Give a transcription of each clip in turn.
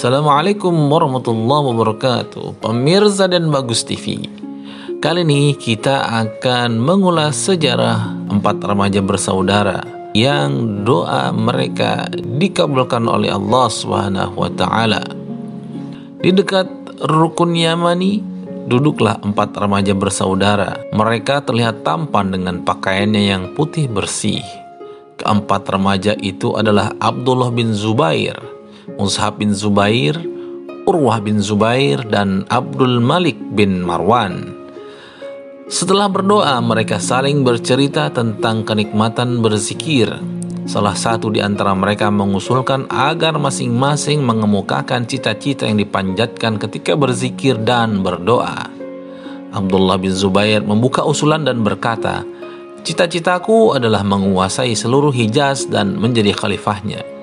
Assalamualaikum warahmatullahi wabarakatuh Pemirsa dan Bagus TV Kali ini kita akan mengulas sejarah empat remaja bersaudara yang doa mereka dikabulkan oleh Allah taala. Di dekat rukun Yamani duduklah empat remaja bersaudara. Mereka terlihat tampan dengan pakaiannya yang putih bersih. Keempat remaja itu adalah Abdullah bin Zubair, Mushab bin Zubair, Urwah bin Zubair, dan Abdul Malik bin Marwan. Setelah berdoa, mereka saling bercerita tentang kenikmatan berzikir. Salah satu di antara mereka mengusulkan agar masing-masing mengemukakan cita-cita yang dipanjatkan ketika berzikir dan berdoa. Abdullah bin Zubair membuka usulan dan berkata, Cita-citaku adalah menguasai seluruh Hijaz dan menjadi khalifahnya.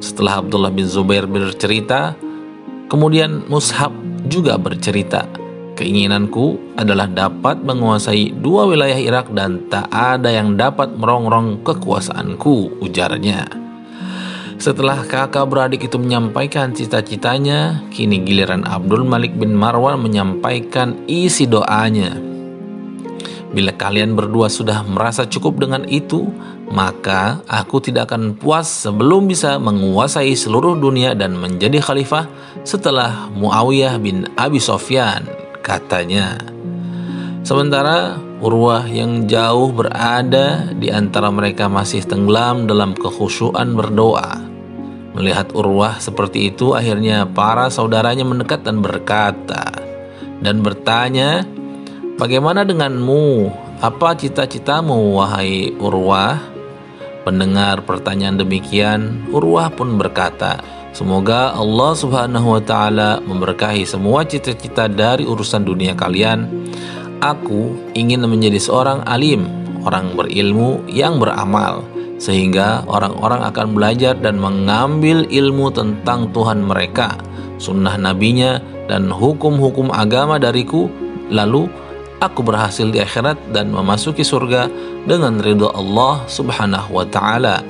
Setelah Abdullah bin Zubair bercerita, kemudian Mushab juga bercerita. Keinginanku adalah dapat menguasai dua wilayah Irak dan tak ada yang dapat merongrong kekuasaanku, ujarnya. Setelah kakak beradik itu menyampaikan cita-citanya, kini giliran Abdul Malik bin Marwan menyampaikan isi doanya. Bila kalian berdua sudah merasa cukup dengan itu, maka aku tidak akan puas sebelum bisa menguasai seluruh dunia dan menjadi khalifah setelah Muawiyah bin Abi Sofyan, katanya. Sementara Urwah yang jauh berada di antara mereka masih tenggelam dalam kekhusyuan berdoa. Melihat Urwah seperti itu, akhirnya para saudaranya mendekat dan berkata dan bertanya, Bagaimana denganmu? Apa cita-citamu, wahai Urwah? Pendengar pertanyaan demikian, Urwah pun berkata, Semoga Allah Subhanahu wa Ta'ala memberkahi semua cita-cita dari urusan dunia kalian. Aku ingin menjadi seorang alim, orang berilmu yang beramal, sehingga orang-orang akan belajar dan mengambil ilmu tentang Tuhan mereka, sunnah nabinya, dan hukum-hukum agama dariku. Lalu aku berhasil di akhirat dan memasuki surga dengan ridho Allah Subhanahu wa taala.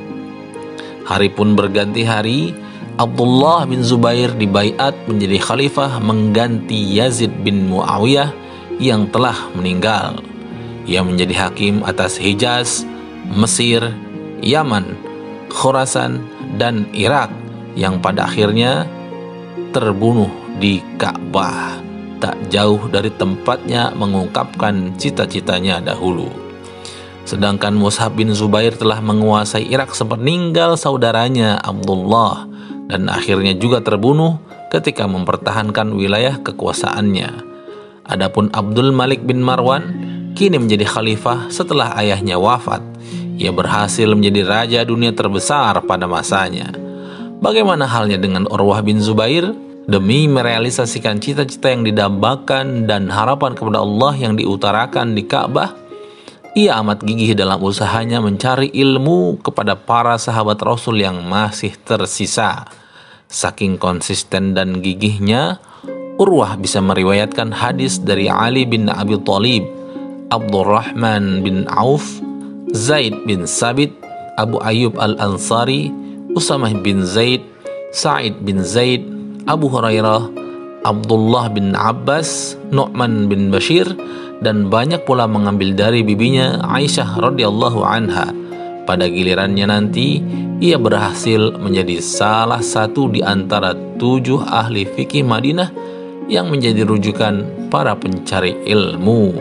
Hari pun berganti hari, Abdullah bin Zubair dibaiat menjadi khalifah mengganti Yazid bin Muawiyah yang telah meninggal. Ia menjadi hakim atas Hijaz, Mesir, Yaman, Khurasan, dan Irak yang pada akhirnya terbunuh di Ka'bah tak jauh dari tempatnya mengungkapkan cita-citanya dahulu. Sedangkan Mus'ab bin Zubair telah menguasai Irak sepeninggal saudaranya Abdullah dan akhirnya juga terbunuh ketika mempertahankan wilayah kekuasaannya. Adapun Abdul Malik bin Marwan kini menjadi khalifah setelah ayahnya wafat. Ia berhasil menjadi raja dunia terbesar pada masanya. Bagaimana halnya dengan Urwah bin Zubair? Demi merealisasikan cita-cita yang didambakan dan harapan kepada Allah yang diutarakan di Ka'bah, ia amat gigih dalam usahanya mencari ilmu kepada para sahabat Rasul yang masih tersisa. Saking konsisten dan gigihnya, Urwah bisa meriwayatkan hadis dari Ali bin Abi Thalib, Abdurrahman bin Auf, Zaid bin Sabit, Abu Ayyub Al-Ansari, Usamah bin Zaid, Sa'id bin Zaid, Abu Hurairah, Abdullah bin Abbas, Nu'man bin Bashir, dan banyak pula mengambil dari bibinya Aisyah radhiyallahu anha. Pada gilirannya nanti, ia berhasil menjadi salah satu di antara tujuh ahli fikih Madinah yang menjadi rujukan para pencari ilmu.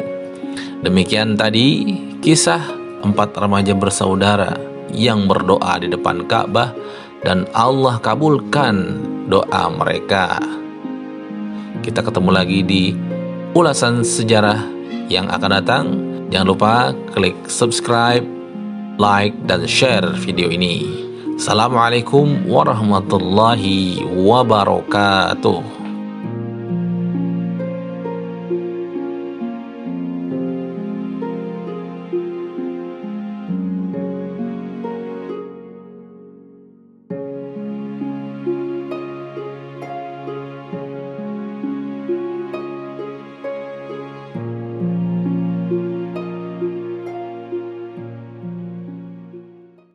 Demikian tadi kisah empat remaja bersaudara yang berdoa di depan Ka'bah dan Allah kabulkan doa mereka. Kita ketemu lagi di ulasan sejarah yang akan datang. Jangan lupa klik subscribe, like, dan share video ini. Assalamualaikum warahmatullahi wabarakatuh.